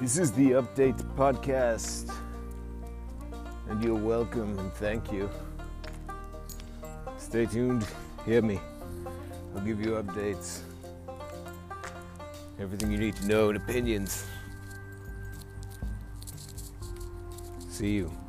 This is the Update Podcast, and you're welcome and thank you. Stay tuned, hear me. I'll give you updates, everything you need to know, and opinions. See you.